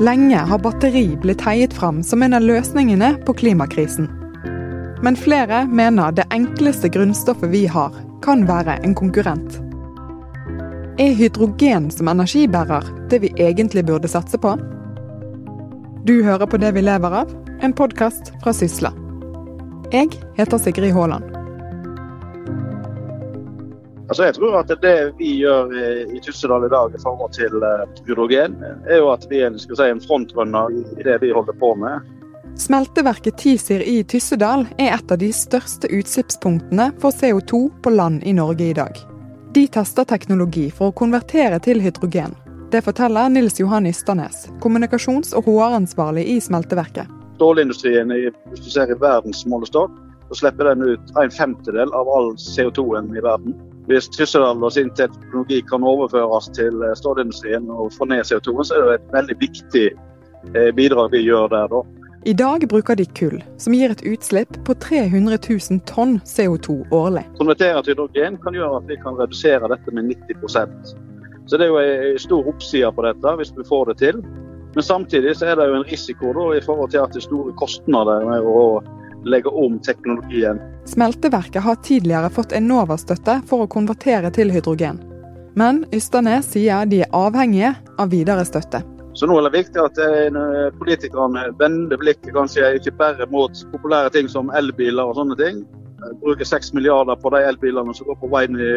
Lenge har batteri blitt heiet fram som en av løsningene på klimakrisen. Men flere mener det enkleste grunnstoffet vi har, kan være en konkurrent. Er hydrogen som energibærer det vi egentlig burde satse på? Du hører på Det vi lever av, en podkast fra Sysla. Jeg heter Sigrid Haaland. Altså jeg tror at Det vi gjør i Tyssedal i dag i forhold til eh, hydrogen, er jo at vi er si, en frontrunner i det vi holder på med. Smelteverket Tisir i Tyssedal er et av de største utslippspunktene for CO2 på land i Norge i dag. De tester teknologi for å konvertere til hydrogen. Det forteller Nils Johan Ysternes, kommunikasjons- og HR-ansvarlig i smelteverket. Stålindustrien, hvis du ser i verdens målestokk, så slipper den ut en femtedel av all CO2-en i verden. Hvis Tyssedal og sin teknologi kan overføres til stålindustrien og få ned CO2-en, så er det et veldig viktig eh, bidrag vi gjør der. da. I dag bruker de kull, som gir et utslipp på 300 000 tonn CO2 årlig. Konvertere til hydrogen kan gjøre at vi kan redusere dette med 90% Så det er jo en stor oppside på dette, hvis vi får det til. Men samtidig så er det jo en risiko da, i forhold til at det er store kostnader med å legge om teknologien. Smelteverket har tidligere fått Enova-støtte for å konvertere til hydrogen. Men Ysternes sier de er avhengige av videre støtte. Så nå er det viktig at eh, politikerne vender blikket kanskje ikke bare mot populære ting som elbiler og sånne ting. Bruker 6 milliarder på de elbilene som går på veien i,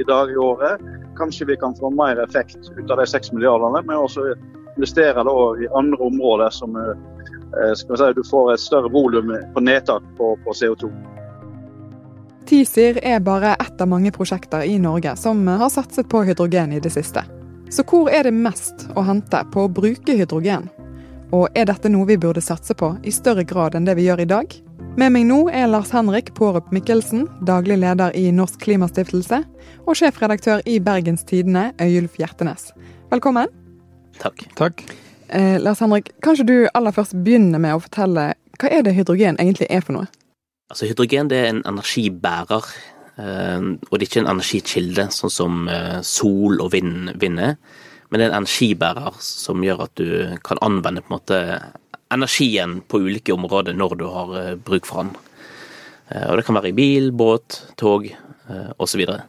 i dag i året. Kanskje vi kan få mer effekt ut av de 6 milliardene, men også investere i andre områder som eh, vi si, du får et større volum på nedtak på, på CO2. TiZir er bare ett av mange prosjekter i Norge som har satset på hydrogen i det siste. Så hvor er det mest å hente på å bruke hydrogen? Og er dette noe vi burde satse på i større grad enn det vi gjør i dag? Med meg nå er Lars Henrik Pårup Mikkelsen, daglig leder i Norsk Klimastiftelse, og sjefredaktør i Bergens Tidende, Øyulf Hjertenes. Velkommen. Takk. Takk. Eh, Lars Henrik, kanskje du aller først begynner med å fortelle hva er det hydrogen egentlig er for noe? Altså Hydrogen det er en energibærer eh, og det er ikke en energikilde, sånn som eh, sol og vind, vind er. Men det er en energibærer som gjør at du kan anvende på en måte energien på ulike områder når du har uh, bruk for den. og det kan være i bil, båt, tog og osv. videre.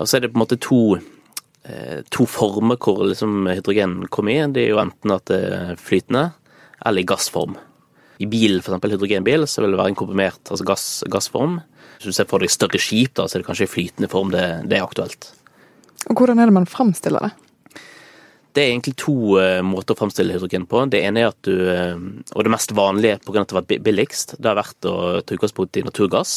og så er det på en måte to, to former hvor liksom hydrogen kommer i. Det er jo enten at det er flytende, eller i gassform. I bil, f.eks. hydrogenbil, så vil det være en komprimert altså gass, gassform. Hvis du ser for deg større skip, da, så er det kanskje i flytende form det, det, er aktuelt. Og Hvordan er det man framstiller det? Det er egentlig to uh, måter å framstille hydrogen på. Det ene er at du, uh, og det mest vanlige pga. at det har vært billigst, det har vært å ta utgangspunkt i naturgass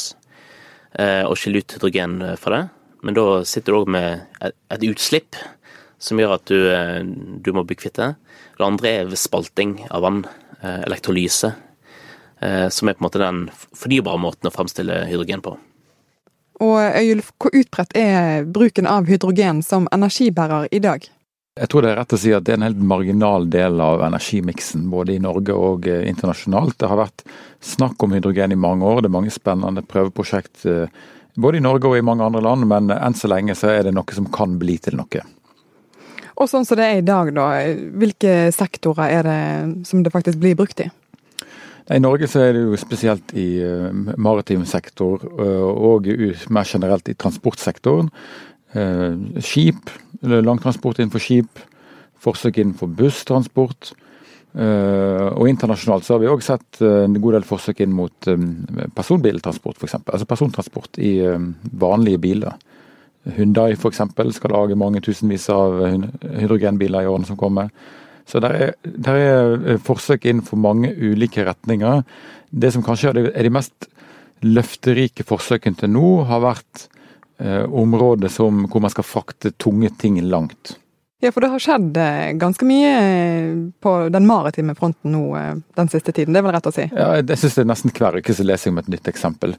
uh, og skille ut hydrogen fra det. Men da sitter du òg med et, et, utslipp som gjør at du, du må bli kvitt det. Det andre er spalting av vann, elektrolyse. Eh, som er på en måte den fornybare måten å framstille hydrogen på. Og Øyulf, hvor utbredt er bruken av hydrogen som energibærer i dag? Jeg tror det er rett å si at det er en helt marginal del av energimiksen, både i Norge og eh, internasjonalt. Det har vært snakk om hydrogen i mange år, det er mange spennende prøveprosjekt eh, både i Norge og i mange andre land, men enn så lenge så er det noe som kan bli til noe. Og sånn som det er i dag, da, hvilke sektorer er det som det faktisk blir brukt i? I Norge så er det jo spesielt i uh, maritim sektor uh, og mer generelt i transportsektoren. Uh, skip, langtransport innenfor skip, forsøk innenfor busstransport. Og internasjonalt så har vi òg sett en god del forsøk inn mot um, personbiltransport, f.eks. Altså persontransport i vanlige biler. Hyundai f.eks. skal lage mange tusenvis av hydrogenbiler i årene som kommer. Så der er, er, eh, forsøk innenfor mange ulike retninger. Det som kanskje er de mest løfterike forsøkene til nå, har vært eh, områder som, hvor man skal frakte tunge ting langt. Ja, for det har skjedd eh, ganske mye eh, på den maritime fronten nå den siste tiden, det er vel rett å si? Ja, jeg syns det er nesten hver uke så leser jeg om et nytt eksempel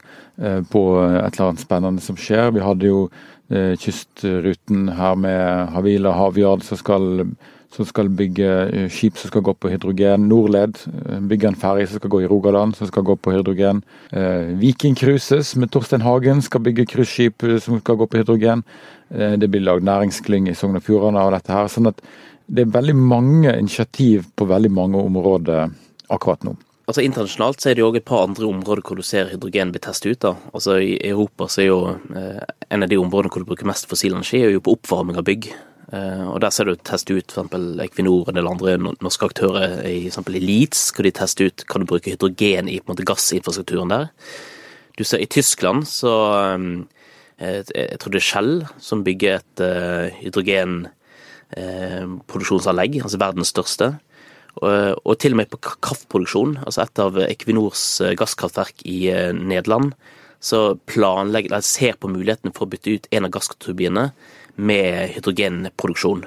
på et eller annet spennende som skjer. Vi hadde jo kystruten her med Havila Havyard som skal som skal bygge eh, skip som skal gå på hydrogen. Norled eh, bygger en ferge som skal gå i Rogaland, som skal gå på hydrogen. Eh, Viking Cruises med Torstein Hagen skal bygge cruiseskip som skal gå på hydrogen. Eh, det blir lagd næringsklynge i Sogn og Fjordane av dette her. sånn at det er veldig mange initiativ på veldig mange områder akkurat nå. Altså Internasjonalt så er det jo et par andre områder hvor du ser hydrogen bli testet ut. da. Altså I Europa så er jo eh, en av de områdene hvor du bruker mest fossil energi, er jo på oppvarming av bygg. Eh, og Der ser du testet ut f.eks. Equinor og en del andre norske aktører i, eksempel i Leeds, hvor de tester ut kan du bruke hydrogen i på en måte gassinfrastrukturen der. Du ser I Tyskland så eh, Jeg tror det er Shell som bygger et uh, hydrogenproduksjonsanlegg, altså verdens største. Og, og til og med på kraftproduksjon, altså et av Equinors gasskraftverk i Nederland, så planlegger, eller ser på muligheten for å bytte ut en av gassturbinene med hydrogenproduksjon.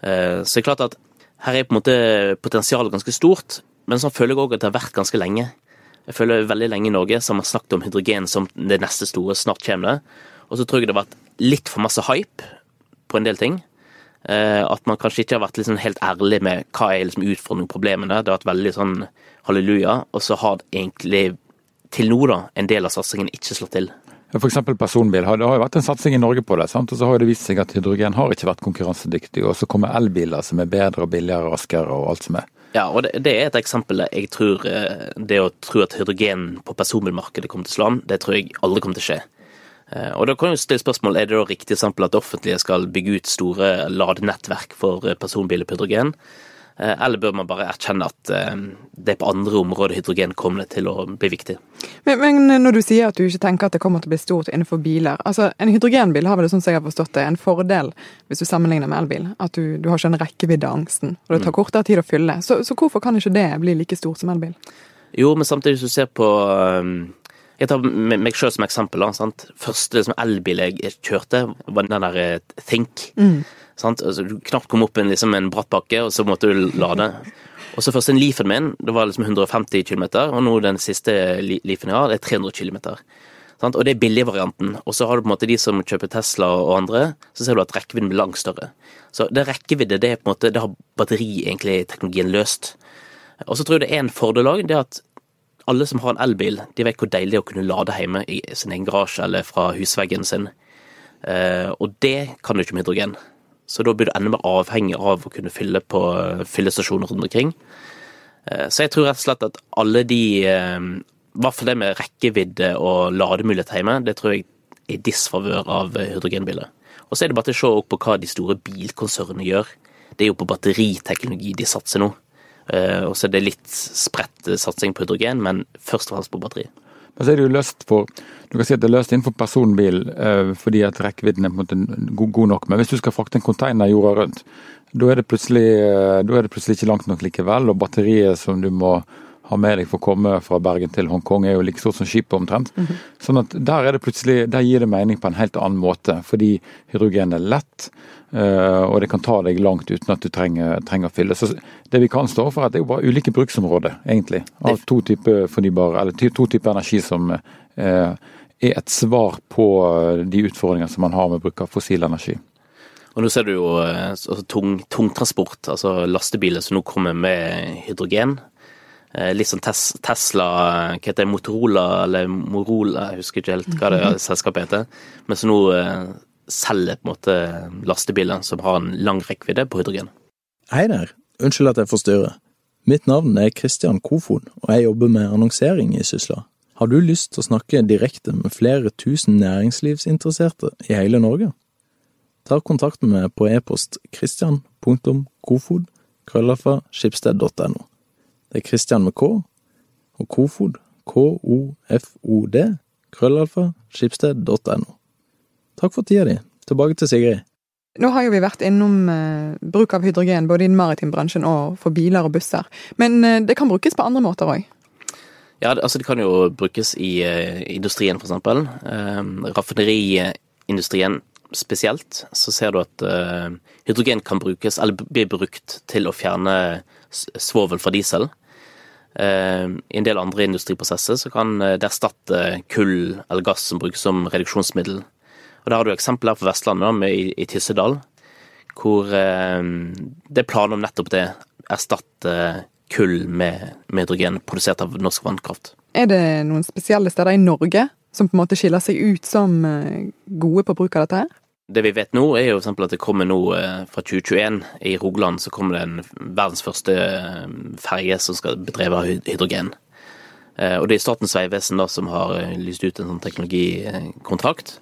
Eh, så det er klart at her er på en måte potensialet ganske stort, men så føler jeg òg at det har vært ganske lenge. Jeg føler veldig lenge i Norge som har snakket om hydrogen som det neste store, snart kommer det. Og så tror jeg det har vært litt for masse hype på en del ting. Eh, at man kanskje ikke har vært liksom helt ærlig med hva er liksom utfordringen og problemene. Det har vært veldig sånn halleluja, og så har egentlig til nå da, en del av satsingen ikke slått til. F.eks. personbil. Det har jo vært en satsing i Norge på det. Sant? og Så har det vist seg at hydrogen har ikke vært konkurransedyktig. Og så kommer elbiler som er bedre og billigere og raskere og alt som er. Ja, og det, det, er et eksempel. Jeg tror eh, Det å tro at hydrogen på personbilmarkedet kommer til å slå an, det tror jeg aldri kommer til å skje. Eh, og da kan jo stille spørsmål, Er det da riktig eksempel at det offentlige skal bygge ut store ladenettverk for eh, personbiler på hydrogen? Eh, eller bør man bare erkjenne at det er på andre områder hydrogen kommer til å bli viktig? Men, men, når du sier at du ikke tenker at det kommer til å bli stort innenfor biler altså En hydrogenbil har vel sånn som jeg har forstått det, en fordel hvis du sammenligner med elbil. At du, du har ikke en rekkeviddeangsten, og det tar mm. kortere tid å fylle. Så, så, hvorfor kan ikke det bli like stort som elbil? Jo, men samtidig hvis du ser på um, jeg tar meg selv som eksempel. Da, sant? Første liksom, elbil jeg kjørte, var den der eh, Think. Mm. Altså, du knapt kom opp en, liksom, en bratt bakke, og så måtte du lade. Og så først en Leafen min, det var liksom 150 km, og nå den siste Leafen jeg har, det er 300 km. Og det er billigvarianten. Og så har du på en måte de som kjøper Tesla og andre, så ser du at rekkevidden blir langt større. Så det rekkevidde, det er på en måte, det har batteri egentlig teknologien løst. Og så tror jeg det er en fordel òg, det at alle som har en elbil, de vet hvor deilig det er å kunne lade hjemme i sin egen garasje eller fra husveggen sin. Eh, og det kan du ikke med hydrogen. Så da blir du enda mer avhengig av å kunne fylle på eh, fyllestasjoner rundt omkring. Eh, så jeg tror rett og slett at alle de I hvert det med rekkevidde og lademulighet hjemme, det tror jeg er i disfavør av hydrogenbiler. Og så er det bare til å se på hva de store bilkonsernene gjør. Det er jo på batteriteknologi de satser nå. Og så er det litt spredt satsing på hydrogen, men først og fremst på batteri. Men så er det jo løst for du kan si at det er løst innenfor personbil eh, fordi at rekkevidden er på en måte god, nok. Men hvis du skal frakte en container jorda rundt, da er, eh, da er det plutselig ikke langt nok likevel. Og batteriet som du må ha med deg for å komme fra Bergen til Hongkong, er jo like stort som skipet omtrent. Mm -hmm. Sånn at der, er det plutselig, der gir det mening på en helt annen måte, fordi hydrogen er lett. Uh, og det kan ta deg langt uten at du trenger, trenger å fylle. Så det vi kan stå for, er at det er jo bare ulike bruksområder, egentlig. Av to typer fornybar, eller to typer energi som uh, er et svar på de utfordringene som man har med bruk av fossil energi. Og nå ser du jo altså, tung, tungtransport, altså lastebiler som nå kommer med hydrogen. Eh, litt sånn Tesla, hva heter det, Motorola eller Morola, jeg husker ikke helt hva det er, selskapet heter. Men som nå eh, selger på en måte lastebiler som har en lang rekkevidde på hydrogen. Hei der, unnskyld at jeg forstyrrer. Mitt navn er Kristian Kofon, og jeg jobber med annonsering i Sysla. Har du lyst til å snakke direkte med flere tusen næringslivsinteresserte i hele Norge? Ta kontakt med meg på e-post christian.kofod krøllafa skipsted.no. Det er Christian med K, og Kofod, K-O-F-O-D, krøllalfa, skipsted.no. Takk for tida di. Tilbake til Sigrid. Nå har jo vi vært innom eh, bruk av hydrogen både i den maritime bransjen og for biler og busser. Men eh, det kan brukes på andre måter òg? Ja, altså det kan jo brukes i eh, industrien, f.eks. Eh, raffineriindustrien spesielt, så ser du at eh, hydrogen kan brukes, eller blir brukt til å fjerne svovel fra diesel. Eh, I en del andre industriprosesser så kan eh, det erstatte kull eller gass som brukes som reduksjonsmiddel. Og Der har du eksempler på Vestlandet, i, i Tyssedal, hvor det er planer om nettopp det. Erstatte kull med hydrogen produsert av norsk vannkraft. Er det noen spesielle steder i Norge som på en måte skiller seg ut som gode på bruk av dette her? Det vi vet nå, er jo f.eks. at det kommer nå eh, fra 2021 i Rogaland så kommer det en verdens første eh, ferge som skal bedreve hydrogen. Eh, og det er Statens vegvesen da som har lyst ut en sånn teknologikontrakt.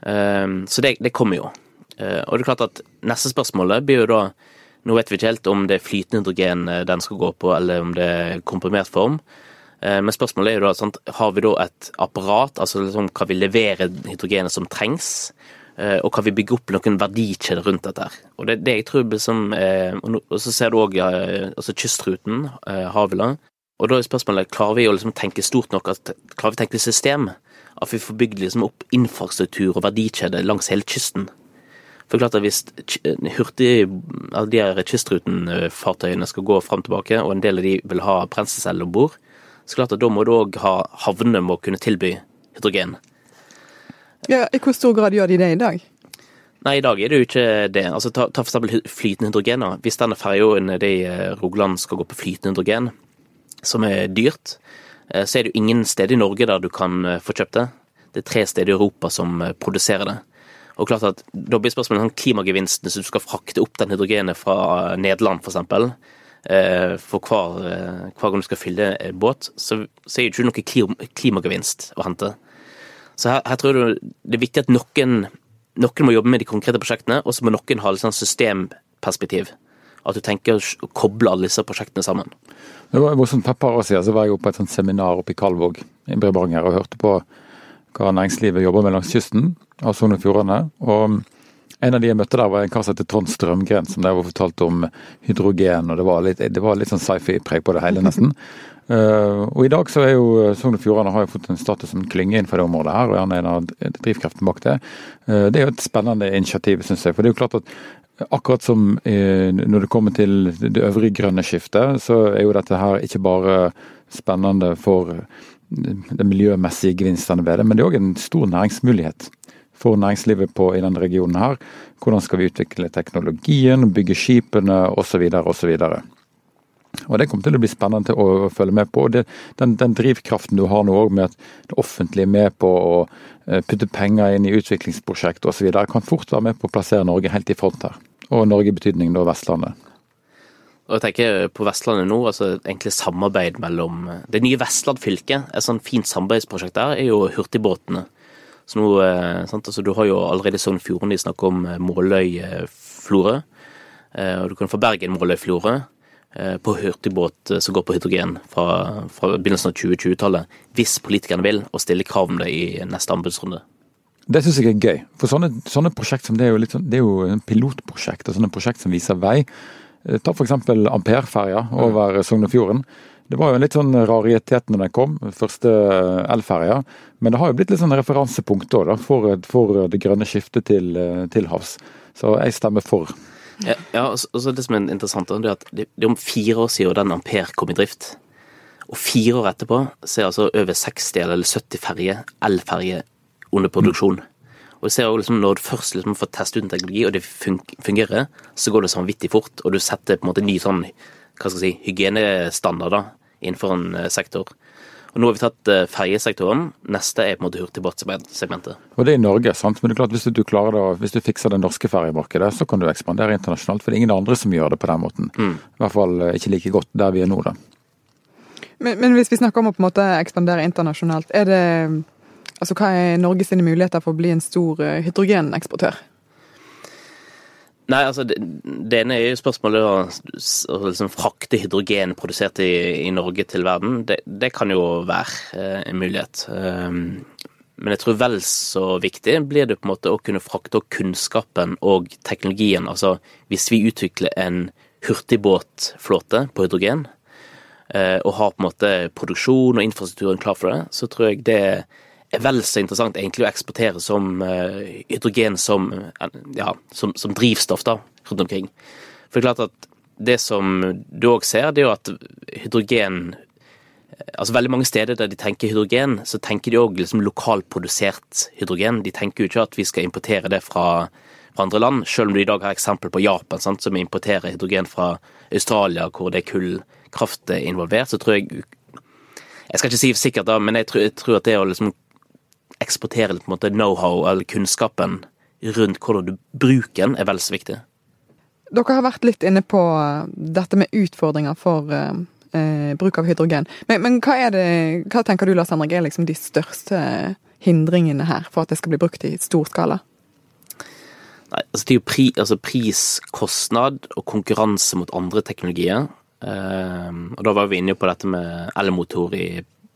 Så det, det kommer jo. Og det er klart at neste spørsmålet blir jo da Nå vet vi ikke helt om det er flytende hydrogen den skal gå på, eller om det er komprimert form. Men spørsmålet er jo da, sant, har vi da et apparat, altså liksom, kan vi levere hydrogenet som trengs? Eh, og kan vi bygge opp noen verdikjeder rundt dette. Og det, det jeg tror liksom, Og så ser du òg altså kystruten, eh, Havila. Og da er spørsmålet klarer vi å liksom tenke stort nok, at, klarer vi å tenke system? At vi får bygd liksom opp infrastruktur og verdikjeder langs hele kysten. For klart at Hvis hurtig, de her kystrutenfartøyene skal gå fram og tilbake, og en del av de vil ha brenselscelle om bord, så klart at da må du òg ha havnene må kunne tilby hydrogen. Ja, I hvor stor grad gjør de det i dag? Nei, i dag er det jo ikke det. Altså, Ta, ta for eksempel flytende hydrogen. Hvis denne ferja i eh, Rogaland skal gå på flytende hydrogen, som er dyrt, eh, så er det jo ingen steder i Norge der du kan eh, få kjøpt det. Det er tre steder i Europa som produserer det. Og klart at Da blir spørsmålet om klimagevinsten hvis du skal frakte opp den hydrogenet fra Nederland f.eks. For hver, hver gang du skal fylle båt, så, så er det ikke noe klimagevinst å hente. Så her, her tror jeg det er viktig at noen, noen, må jobbe med de konkrete prosjektene, og så må noen ha litt sånn systemperspektiv. At du tenker å koble alle disse prosjektene sammen. Det var morsomt. Et par år siden så var jeg på et sånt seminar oppe i Kalvåg i Bremanger og hørte på hva næringslivet jobber med langs kysten av Sogn og Fjordane. Og en av de jeg møtte der, var en kar som heter Trond Strømgren, som der var fortalt om hydrogen. og Det var litt, det var litt sånn sci-fi-preg på det hele, nesten. Uh, og I dag så er jo Sogn og Fjordane har jo fått en status som klynge innenfor det området her, og er en av drivkreftene bak det. Uh, det er jo et spennende initiativ, syns jeg. For det er jo klart at akkurat som uh, når det kommer til det øvrige grønne skiftet, så er jo dette her ikke bare spennende for de miljømessige gevinstene ved det, men det er òg en stor næringsmulighet for næringslivet på, i denne regionen her. Hvordan skal vi utvikle teknologien, bygge skipene osv. osv. Og Det kommer til å bli spennende å, følge med på. Det, den, den, drivkraften du har nå òg med at det offentlige er med på å uh, putte penger inn i utviklingsprosjekt osv., kan fort være med på å plassere Norge helt i front her. Og Norge i betydning da Vestlandet. Og jeg tenker På Vestlandet nå, altså egentlig samarbeid mellom Det nye Vestland fylke, et sånn fint samarbeidsprosjekt der, er jo hurtigbåtene. Så nå, sant? altså, Du har jo allerede Sogn og Fjordane snakket om eh, Måløy-Florø. Og du kan få Bergen-Måløy-Florø. Eh, på hurtigbåt eh, som går på hydrogen fra, fra begynnelsen av 2020-tallet, hvis politikerne vil, og stille krav om det i neste anbudsrunde. Det syns jeg er gøy. For sånne, sånne prosjekt som det er jo litt sånn, det er jo pilotprosjekt og sånne prosjekt som viser vei. Eh, ta f.eks. Ampere-ferja over Sognefjorden. Det var jo en litt sånn raritet når den kom, første elferja. Men det har jo blitt litt sånn referansepunkt da, for, for, det grønne skiftet til, til havs. Så jeg stemmer for. Ja, ja så Det som er interessant, er at det er om fire år siden den Ampere kom i drift. Og fire år etterpå så er altså over 60 eller 70 ferger, elferger, under produksjon. Mm. Og du ser også liksom, Når du først liksom får teste ut en teknologi, og det fungerer, så går det vanvittig fort. Og du setter på en måte ny sånn, hva skal jeg si, hygienestandarder innenfor en eh, sektor. Og Nå har vi tatt uh, ferjesektoren. Neste er på en måte hurtigbåtsegmentet. Og det er i Norge, sant? men det er klart hvis du, klarer det, hvis du fikser det norske ferjemarkedet, så kan du ekspandere internasjonalt. For det er ingen andre som gjør det på den måten. Mm. I hvert fall uh, ikke like godt der vi er nå, da. Men, men, hvis vi snakker om å på en måte ekspandere internasjonalt, er det Altså, hva er Norges muligheter for å bli en stor hydrogeneksportør? Nei, altså det, ene er jo spørsmålet å liksom frakte hydrogen produsert i, i, Norge til verden. Det, det kan jo være eh, en mulighet. Um, men jeg tror vel så viktig blir det på en måte å kunne frakte kunnskapen og teknologien. Altså hvis vi utvikler en hurtigbåtflåte på hydrogen, eh, og har på en måte produksjon og infrastrukturen klar for det, så tror jeg det er vel så interessant egentlig å eksportere som uh, hydrogen som, ja, som, som, drivstoff da, rundt omkring. For det er klart at det som du òg ser, det er jo at hydrogen Altså Veldig mange steder der de tenker hydrogen, så tenker de òg liksom lokalprodusert hydrogen. De tenker jo ikke at vi skal importere det fra, fra andre land, selv om du i dag har eksempel på Japan, sant, som importerer hydrogen fra Australia, hvor det er kullkraft involvert. Så tror jeg Jeg skal ikke si sikkert, da, men jeg tror, jeg tror at det å liksom eksportere litt på en måte know-how eller kunnskapen rundt hvordan du bruker den, er vel så viktig. Dere har vært litt inne på dette med utfordringer for eh, bruk av hydrogen. Men, men hva, det, hva, tenker du Lars Henrik, er liksom de største hindringene her for at det skal bli brukt i stor skala? Nei, altså det er jo pri, altså pris, kostnad og konkurranse mot andre teknologier. Eh, og da var vi inne på dette med elmotor i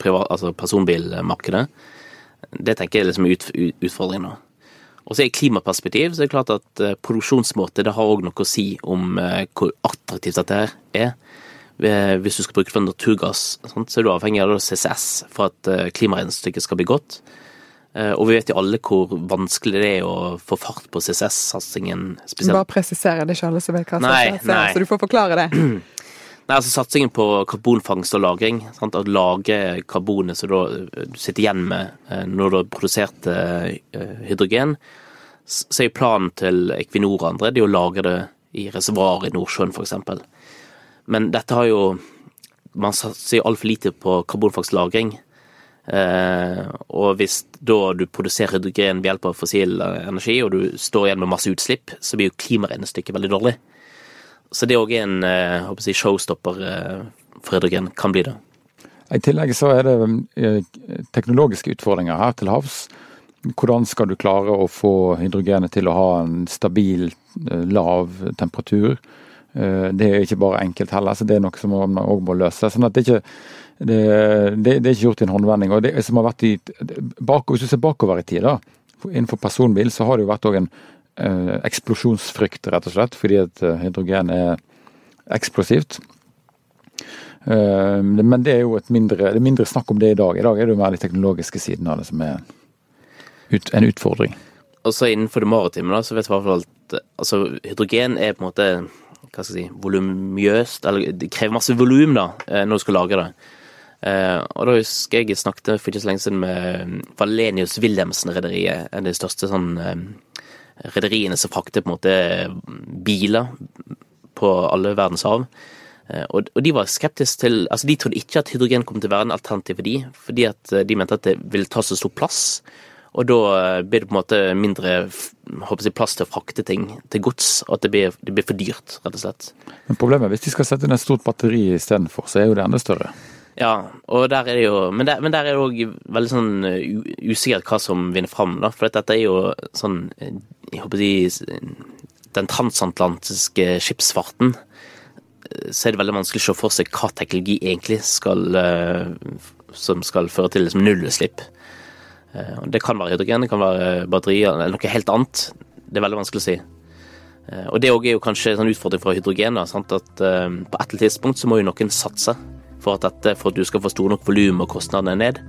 privat, altså personbilmarkedet. Det tenker jeg liksom er ut, utfordringen nå. Og så I klimaperspektiv så er det klart at uh, produksjonsmåte det har òg noe å si om uh, hvor attraktivt dette her er. Uh, hvis du skal bruke det for naturgass, så er du avhengig av CCS for at klimaregnestykket skal bli godt. Og vi vet jo alle hvor vanskelig det er å få fart på CCS-satsingen. Bare presisere, det er ikke alle som vet hva CCS er, så du får forklare det. Nei, altså Satsingen på karbonfangst og -lagring. Sant? Å lage karbonet som du sitter igjen med eh, når du har produsert eh, hydrogen. Så er planen til Equinor og andre det er å lage det i reservoar i Nordsjøen f.eks. Men dette har jo Man satser jo altfor lite på karbonfangstlagring. Eh, og hvis da du produserer hydrogen ved hjelp av fossil energi, og du står igjen med masse utslipp, så blir jo klimaregnestykket veldig dårlig. Så det òg er en eh, håper jeg, showstopper eh, for hydrogen. Kan bli det. I tillegg så er det eh, teknologiske utfordringer her til havs. Hvordan skal du klare å få hydrogenet til å ha en stabil, lav temperatur? Det er ikke bare enkelt heller, så det er noe som man òg må løse. sånn at det er ikke det, det, det, er ikke gjort i en håndvending. og det som har vært i, bak, Hvis du ser bakover i tid, da, innenfor personbil, så har det jo vært en eh, eksplosjonsfrykt, rett og slett, fordi at eh, hydrogen er eksplosivt. Eh, men det er jo et mindre, det er mindre snakk om det i dag. I dag er det jo mer de teknologiske siden av det som er en utfordring. Og så innenfor det maritime, da, så vet vi i hvert fall at altså, hydrogen er på en måte hva skal jeg si, volumøst, eller det krever masse volum da, eh, når du skal lage det. Og da husker jeg snakket for ikke så lenge siden med Valenius Wilhelmsen-rederiet, en av de største sånn rederiene som frakter på en måte biler på alle verdens hav. Eh, og de var skeptiske til Altså, de trodde ikke at hydrogen kom til å være en alternativ for de, fordi at eh, de mente at det ville ta så stor plass. Og da eh, blir det på en måte mindre jeg, plass til å frakte ting til gods, og at det blir, det blir for dyrt, rett og slett. Men problemet er hvis de skal sette inn et stort batteri istedenfor, så er jo det enda større. Ja, der er jo Men der, men der er det òg veldig sånn usikkert hva som vinner fram, da. For dette er jo sånn jeg håper de, den transatlantiske skipsfarten, så er det veldig vanskelig å se for seg hva teknologi egentlig skal eh, som skal føre til liksom nullutslipp. Eh, det kan være hydrogen, det kan være batterier eller noe helt annet. Det er veldig vanskelig å si. Eh, og det er jo kanskje en utfordring fra hydrogen. Da, at på et eller annet tidspunkt så må jo noen satse for at, dette, for at du skal få stor nok volum og kostnadene ned.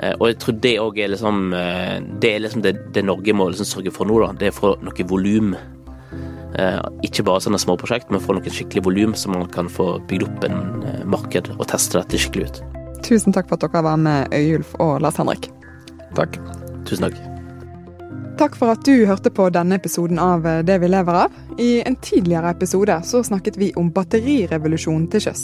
Eh, og jeg tror det òg er liksom eh, Det er liksom det, det Norge må liksom sørge for nå, da. Det er å få noe volum. Eh, ikke bare sånne småprosjekt, men få noe skikkelig volum, så man kan få bygd opp en marked og teste dette skikkelig ut. Tusen takk for at dere var med, Øyulf og Lars Henrik. Takk. Tusen takk. Takk for at du hørte på denne episoden av Det vi lever av. I en tidligere episode så snakket vi om batterirevolusjonen til sjøs.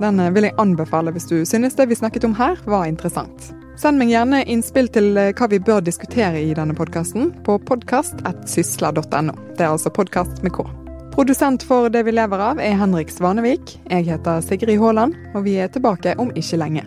Den vil jeg anbefale hvis du synes det vi snakket om her var interessant. Send meg gjerne innspill til eh, hva vi bør diskutere i denne podkasten på podkast.sysla.no. Det er altså podkast med K. Produsent for Det vi lever av er Henrik Svanevik. Jeg heter Sigrid Haaland, og vi er tilbake om ikke lenge.